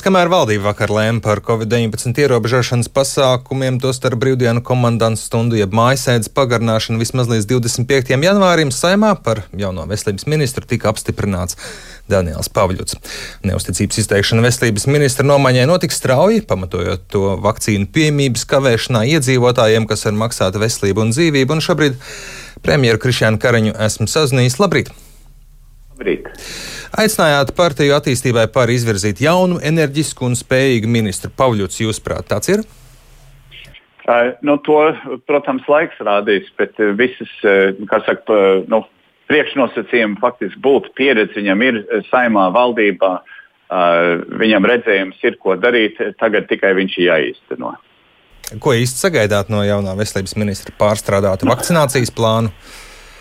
Kamēr valdība vakar lēma par covid-19 ierobežošanas pasākumiem, tostarp brīvdienu komandantu stundu jeb mājasēdes pagarināšanu vismaz līdz 25. janvārim saimā par jauno veselības ministru tika apstiprināts Daniels Pavļuts. Neusticības izteikšana veselības ministra nomaiņai notiks strauji, pamatojot to vakcīnu pieejamības kavēšanā iedzīvotājiem, kas var maksāt veselību un dzīvību, un šobrīd premjeru Krišjānu Karaņu esmu sazinājies. Labrīt! Labrīt! Aicinājāt partiju attīstībai par izvirzīt jaunu, enerģisku un spējīgu ministru. Pavļuts, jūsuprāt, tāds ir? Uh, nu, to, protams, laiks rādīs, bet visas, kā saka, nu, priekšnosacījumi faktiski būtu pieredze. Viņam ir saimā valdībā, uh, viņam redzējums ir, ko darīt, tagad tikai viņš ir jāīsteno. Ko īsti sagaidāt no jaunā veselības ministra pārstrādātu vakcinācijas plānu?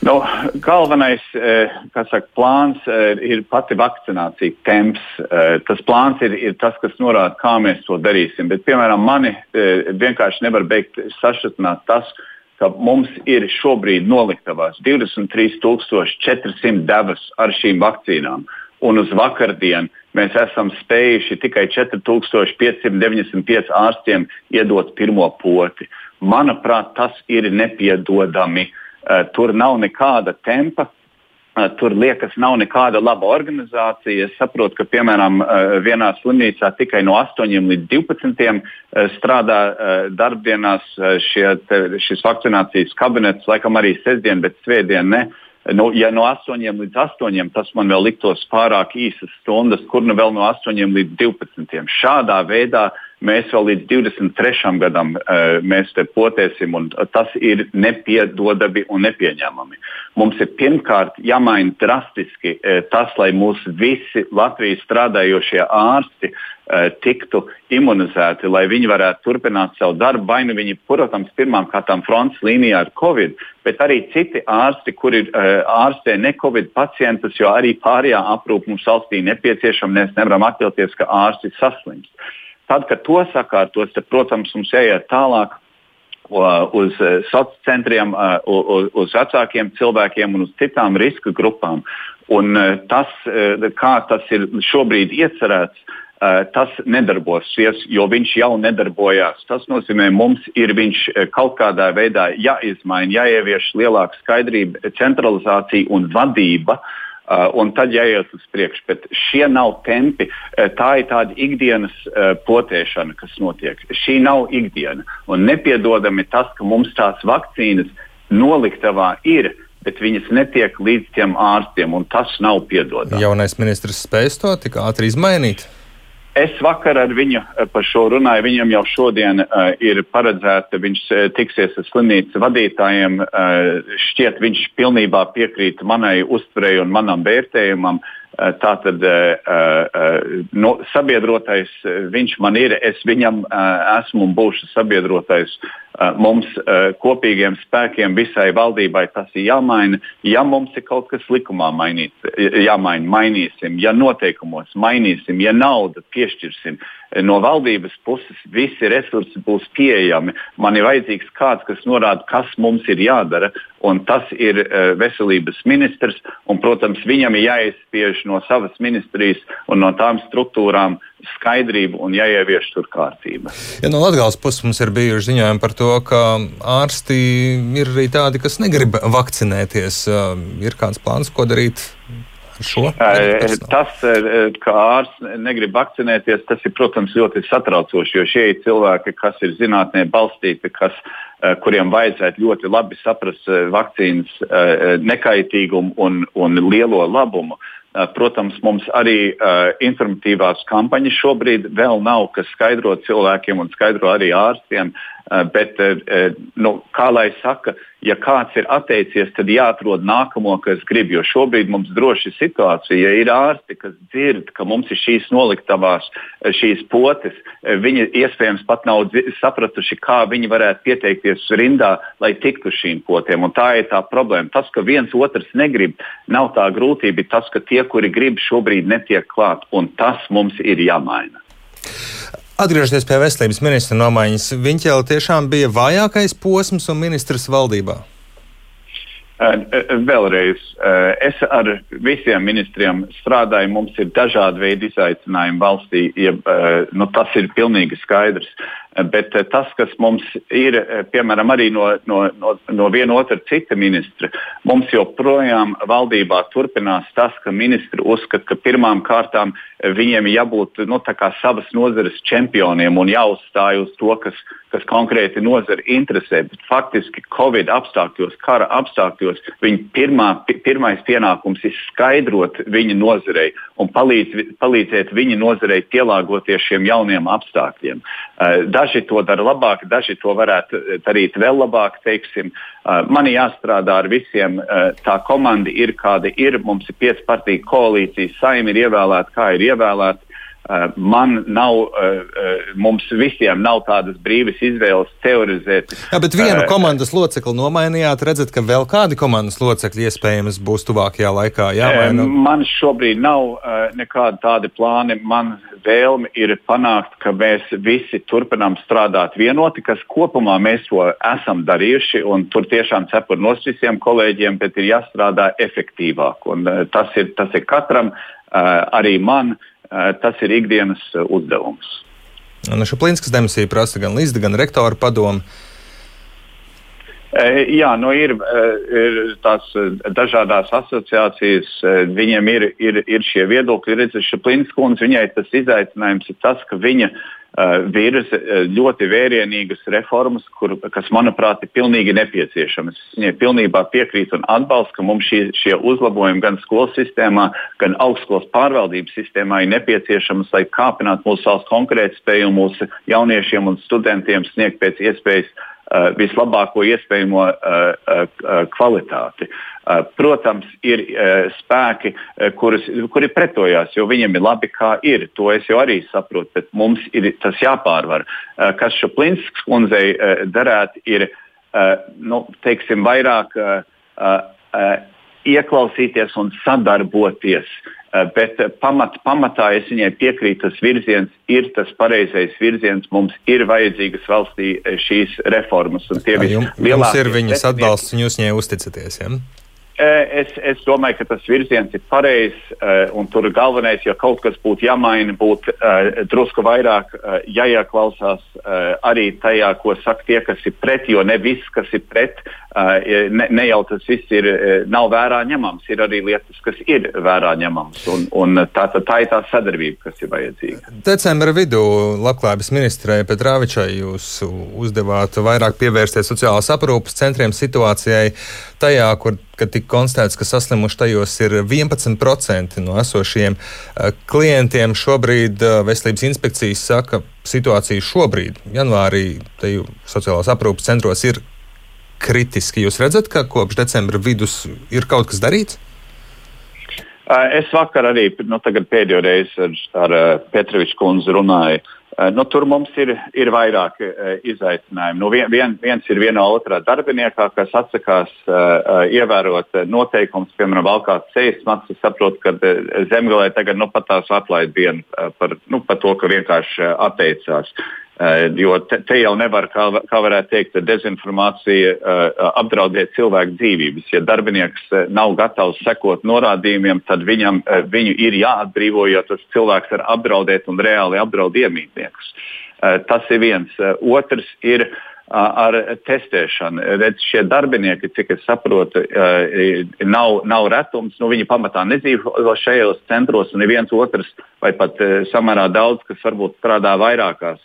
Nu, galvenais eh, saka, plāns eh, ir pati vakcinācija, temps. Eh, tas plāns ir, ir tas, kas norāda, kā mēs to darīsim. Bet, piemēram, mani vienkārši nevar beigt sašutināt tas, ka mums ir šobrīid noliktavās 23,400 devas ar šīm vakcīnām. Un uz vakardienu mēs esam spējuši tikai 4595 ārstiem iedot pirmo poti. Manuprāt, tas ir nepiedodami. Uh, tur nav nekāda tempa. Eh, tur liekas, nav nekāda laba organizācija. Es saprotu, ka piemēram eh, vienā slimnīcā tikai no 8 līdz 12 strādā darbdienās šie, šis vakcinācijas kabinets, laikam arī sestdien, bet svētdien ne. Nu, ja no 8 līdz 8, tas man vēl liktos pārāk īsas stundas, kur nu vēl no 8 līdz 12. Šādā veidā uh, mēs vēl līdz 23. gadam uh, mēs te potēsim, un tas ir nepiedodami un nepieņemami. Mums ir pirmkārt jāmaina drastiski uh, tas, lai mūsu visi Latvijas strādājošie ārsti uh, tiktu imunizēti, lai viņi varētu turpināt savu darbu. Vai nu viņi, protams, pirmām kārtām frontes līnijā ar covid, bet arī citi ārsti, kuri ārstē ne covid pacientus, jo arī pārējā aprūpe mums valstī nepieciešama. Mēs nevaram atļauties, ka ārsti saslimst. Tad, kad to sakārtos, tad, protams, mums jāiet tālāk uz e, sociāliem centriem, uz, uz vecākiem cilvēkiem un uz citām riska grupām. Un e, tas, e, kā tas ir šobrīd iecerēts, tas nedarbosies, jo viņš jau nedarbojās. Tas nozīmē, mums ir viņš kaut kādā veidā jāizmaina, jāievieš lielāka skaidrība, centralizācija un vadība. Uh, un tad jāiet uz priekšu. Bet šie nav tempi. Uh, tā ir tāda ikdienas uh, potēšana, kas notiek. Šī nav ikdiena. Un nepiedodami tas, ka mums tās vakcīnas noliktavā ir. Bet viņas netiek līdz tiem ārstiem, un tas nav piedodami. Jaunais ministrs spēs to tik ātri izmainīt? Es vakar ar viņu eh, par šo runāju. Viņam jau šodien uh, ir paredzēta, viņš uh, tiksies ar slimnīcas vadītājiem. Uh, šķiet, viņš pilnībā piekrīt manai uztverei un manam vērtējumam. Uh, Tātad uh, uh, no, sabiedrotais viņš man ir, es viņam uh, esmu un būšu sabiedrotais Eh, mums eh, kopīgiem spēkiem visai valdībai tas ir jāmaina. Ja mums ir kaut kas likumā mainīt, jāmaina, mainīsim, ja noteikumos mainīsim, ja naudu piešķirsim. Eh, no valdības puses visi resursi būs pieejami. Man ir vajadzīgs kāds, kas norāda, kas mums ir jādara, un tas ir veselības ministrs. Un, protams, viņam ir jāizspiež no savas ministrijas un no tām struktūrām skaidrību un jāievieš tur kārtība. Ja no Latvijas puses mums ir bijuši ziņojumi par to, ka ārsti ir arī tādi, kas negrib vakcinēties. Ir kāds plāns, ko darīt? Tas, ka ārsts negrib vakcinēties, tas ir, protams, ļoti satraucoši, jo šie ir cilvēki, kas ir zinātnē balstīti, kas, kuriem vajadzētu ļoti labi saprast vakcīnas nekaitīgumu un, un lielo labumu. Eh, protams, mums arī uh, informatīvās kampaņas šobrīd vēl nav, kas skaidro cilvēkiem un skaidro arī ārstiem. Uh, bet, uh, nu, kā lai saka, ja kāds ir atteicies, tad jāatrod nākamo, kas grib. Jo šobrīd mums droši ir situācija, ja ir ārsti, kas dzird, ka mums ir šīs noliktavās, šīs potes, viņi iespējams pat nav sapratuši, kā viņi varētu pieteikties rindā, lai tiktu šīm potēm. Un tā ir tā problēma. Tas, ka viens otrs negrib, nav tā grūtība. Tas, ka tie, kuri grib, šobrīd netiek klāt, un tas mums ir jāmaina. Atgriežoties pie veselības ministra nomaiņas, viņš jau tiešām bija vājākais posms un ministrs valdībā. Vēlreiz, es ar visiem ministriem strādāju. Mums ir dažādi veidi izaicinājumi valstī. Ja, nu, tas ir pilnīgi skaidrs. Bet tas, kas mums ir, piemēram, arī no, no, no, no viena otra cita ministra, mums joprojām valdībā turpinās tas, ka ministri uzskata, ka pirmām kārtām viņiem jābūt nu, savas nozares čempioniem un jāuzstāj uz to, kas, kas konkrēti nozari interesē. Bet faktiski Covid apstākļos, kara apstākļos, viņa pirmā, pirmais pienākums ir skaidrot viņa nozarei un palīdz, palīdzēt viņa nozarei pielāgoties šiem jauniem apstākļiem. Daži to dara labāk, daži to varētu darīt vēl labāk. Teiksim. Man jāstrādā ar visiem. Tā komanda ir kāda ir. Mums ir pieci partiju koalīcija, saima ir ievēlēta, kā ir ievēlēta. Eh, man nav, eh, eh, mums visiem nav tādas brīvas izvēles teorizēt. Jā, bet vienu komandas locekli nomainījāt, redzat, ka vēl kādi komandas locekļi iespējams būs tuvākajā laikā jāmaina? Man šobrīd nav nekādi tādi plāni. Man vēlme ir panākt, ka mēs visi turpinām strādāt vienoti, kas kopumā mēs to esam darījuši. Tur tiešām cepur nos visiem kolēģiem, bet ir jāstrādā efektīvāk. Un, tas, ir, tas ir katram, arī man. Uh, tas ir ikdienas eh, uzdevums. Un Šaplīnskas demisija prasa gan Līsda, gan rektora padomu. Eh, jā, nu ir, ir tās dažādas asociācijas, viņiem ir, ir, ir šie viedokļi. Redzēs, Šaplīnas kundze, viņai tas izaicinājums ir tas, ka viņa Eh, virza eh, ļoti vērienīgas reformas, kur, kas, manuprāt, ir pilnīgi nepieciešamas. Es viņai pilnībā piekrītu un atbalstu, ka mums šie, šie uzlabojumi gan skolu sistēmā, gan augstskolas pārvaldības sistēmā ir nepieciešamas, lai kāpinātu mūsu valsts konkurētspēju un mūsu jauniešiem un studentiem sniegt pēc iespējas uh, vislabāko iespējamo uh, uh, kvalitāti. Uh, Eh, protams, ir eh, spēki, eh, kuras, kuri pretojās, jo viņiem ir labi, kā ir. To es jau arī saprotu, bet mums ir tas jāpārvar. Kas Šaplinskas kundzei darētu, ir nu, teiksim, vairāk ieklausīties un sadarboties. Bet pamat, pamatā es viņai piekrītu, tas virziens ir tas pareizais virziens. Mums ir vajadzīgas valstī šīs reformas. Jums, jums ir viņas atbalsts un jūs viņai uzticaties. Ja? Es, es domāju, ka tas virziens ir pareizs, un tur galvenais, ja kaut kas būtu jāmaina, būtu drusku vairāk jāieklausās arī tajā, ko saka tie, kas ir pret, jo ne viss, kas ir pret, ne, ne jau tas viss ir, nav vērā ņemams. Ir arī lietas, kas ir vērā ņemams, un, un tā, tā, tā ir tā sadarbība, kas ir vajadzīga. Decembra vidū Labklājības ministrei Petrāvičai jūs uzdevāt vairāk pievērsties sociālās aprūpas centriem situācijai tajā, kur kad tika konstatēts, ka saslimuši tajos ir 11% no esošiem eh, klientiem. Šobrīd eh, Veselības inspekcijas saka, ka situācija šobrīd, janvārī, sociālās aprūpas centros ir kritiski. Jūs redzat, ka kopš decembra vidus ir kaut kas darīts? Eh, es vakar arī nu, pēdējo reizi ar, ar Petroviču kundzi runāju. Eh, nu, tur mums ir, ir vairāk uh, izaicinājumu. Nu, vien, vien, viens ir viena otrā darbiniekā, kas atsakās uh, ievērot noteikumus, piemēram, valkāt ceļus. Es saprotu, ka zemgalē tagad nu, pat tās atlaid vienu uh, par, nu, par to, ka vienkārši atteicās. Uh, jo te, te jau nevar, kā, kā varētu teikt, dezinformācija uh, apdraudēt cilvēku dzīvības. Ja darbinieks uh, nav gatavs sekot norādījumiem, tad viņam, viņu ir jāatbrīvo, jo tas cilvēks var apdraudēt un reāli apdraud iemītniekus. Tas ir viens. Otrs ir ar testēšanu. Redz, šie darbinieki, cik es saprotu, nav, nav retums. Nu, viņi pamatā nedzīvo šajos centros, un viens otrs, vai pat samērā daudz, kas varbūt strādā vairākās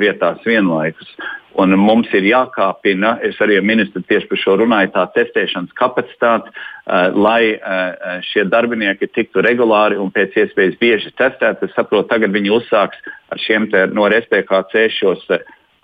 vietās vienlaikus. Un mums ir jākāpina, es arī ar ministru tieši par šo runāju, tā testēšanas kapacitāte, uh, lai šie darbinieki tiktu regulāri un pēc iespējas bieži testēti. Es saprotu, tagad viņi uzsāks ar šiem no RSPKC šos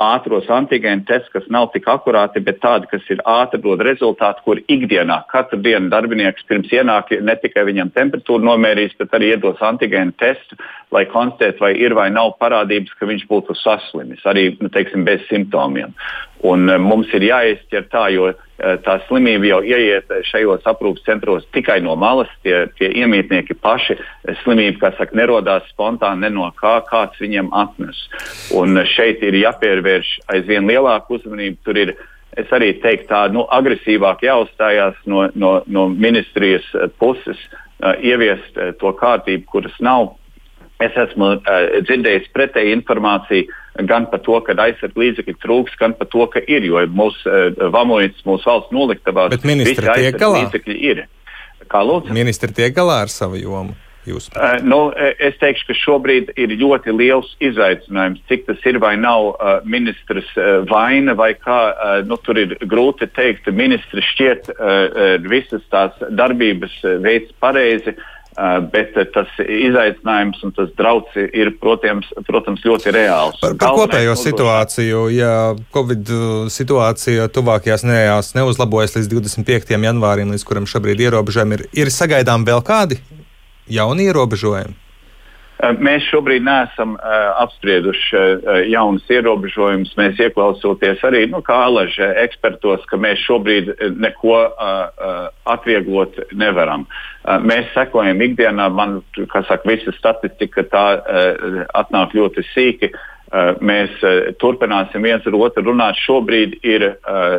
ātros antigēnu testus, kas nav tik akurāti, bet tādi, kas ir ātri dod rezultātu, kur ikdienā katru dienu darbinieks pirms ienāk ne tikai viņam temperatūru nomērīs, bet arī iedos antigēnu testu, lai konstatētu, vai ir vai nav parādības, ka viņš būtu saslimis, arī nu, teiksim, bez simptomiem. Un, uh, mums ir jāizķer tā, jo uh, tā slimība jau ieiet šajos aprūpas centros tikai no malas. Tie, tie iemītnieki paši slimību, kā saka, nerodās spontāni, ne no kā kāds viņiem atnes. Un šeit ir jāpievērš aizvien lielāka uzmanība. Tur ir es arī teiktu, tā nu, agresīvāk jāuzstājās no, no, no ministrijas puses, ieviest to kārtību, kuras nav. Es esmu dzirdējis pretēju informāciju gan par to, ka aizsardz līdzekļu trūks, gan par to, ka ir, jo mūsu uh, vamojas, mūsu valsts noliktavās, visi aizsardz līdzekļi ir. Kā lūdzu? Ministri tiek galā ar savu jomu. Uh, nu, es teikšu, ka šobrīd ir ļoti liels izaicinājums, cik tas ir vai nav uh, ministrs uh, vaina vai kā. Uh, nu, tur ir grūti teikt, ministrs šķiet uh, visas tās darbības veids pareizi. Uh, bet uh, tas izaicinājums un tas draudz ir, protams, protams ļoti reāls. Par, par kopējo situāciju, ja Covid situācija tuvākajās nedēļās neuzlabojas līdz 25. janvārim, līdz kuram šobrīd ierobežojumi ir, ir sagaidām vēl kādi jauni ierobežojumi? Mēs šobrīd neesam uh, apsprieduši uh, jaunus ierobežojumus. Mēs ieklausoties arī nu, kā alaži ekspertos, ka mēs šobrīd neko uh, atvieglot nevaram. Uh, mēs sekojam ikdienā, man, kā saka, visa statistika tā uh, atnāk ļoti sīki. Uh, Eh, mēs eh, turpināsim viens ar otru runāt. Šobrīd ir, eh,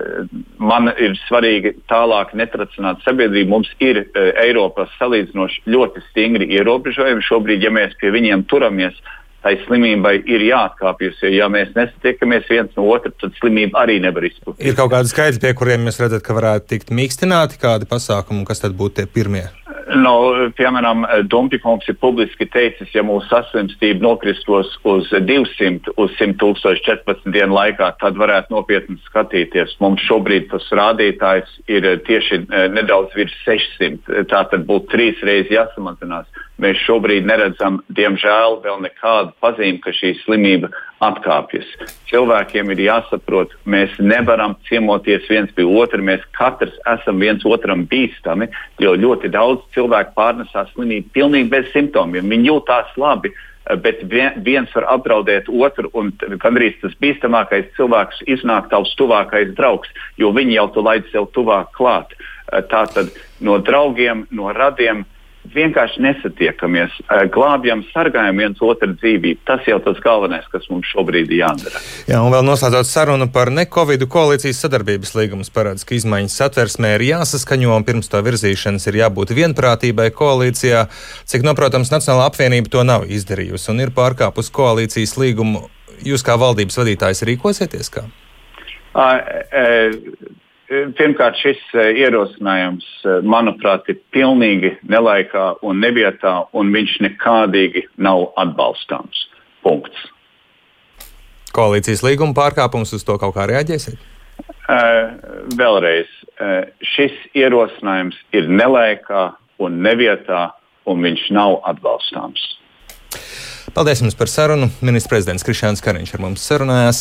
man ir svarīgi tālāk netracināt sabiedrību. Mums ir Eiropas salīdzinoši ļoti stingri ierobežojumi. Šobrīd, ja mēs pie viņiem turamies, tai slimībai ir jāatkāpjas. Jo, ja mēs nesatiekamies viens no otra, tad slimība arī nevar izplatīt. Ir kaut kādi skaidri, pie kuriem jūs redzat, ka varētu tikt mīkstināti kādi pasākumi, kas tad būtu tie pirmie? No, piemēram, Dumpīkungs ir publiski teicis, ja mūsu saslimstība nokristos uz 200, uz 100 tūkstoši 14 dienu laikā, tad varētu nopietni skatīties. Mums šobrīd tas rādītājs ir tieši eh, nedaudz virs 600. Tā tad būtu trīs reizes jāsamazinās. Mēs šobrīd neredzam, diemžēl, vēl nekādu pazīmi, ka šī slimība atkāpjas. Cilvēkiem ir jāsaprot, mēs nevaram ciemoties viens pie otra. Mēs katrs esam viens otram bīstami, jo ļoti daudz cilvēku pārnesās slimību pilnīgi bez simptomiem. Viņi jūtās labi. Bet viens var apdraudēt otru, un gandrīz tas bīstamākais cilvēks iznāk tavs tuvākais draugs, jo viņi jau tu laid sev tuvāk klāt. Tātad no draugiem, no radiem vienkārši nesatiekamies, glābjam, sargājam viens otru dzīvību. Tas jau tas galvenais, kas mums šobrīd ir jādara. Jā, un vēl noslēdzot sarunu par ne-Covid koalīcijas sadarbības līgumus, paredz, ka izmaiņas satversmē ir jāsaskaņo un pirms to virzīšanas ir jābūt vienprātībai koalīcijā. Cik noprotams, Nacionāla apvienība to nav izdarījusi un ir pārkāpus koalīcijas līgumu. Jūs kā valdības vadītājs rīkosieties kā? Uh, uh, Pirmkārt, šis eh, ierosinājums, eh, manuprāt, ir pilnīgi nelaikā un nevietā, un viņš nekādīgi nav atbalstāms. Punkts. Koalīcijas līguma pārkāpums uz to kaut kā reaģēsiet? Vēlreiz, šis ierosinājums ir nelaikā un nevietā, un viņš nav atbalstāms. Paldies jums par sarunu. Ministrs prezidents Krišāns Kariņš ar mums sarunājās.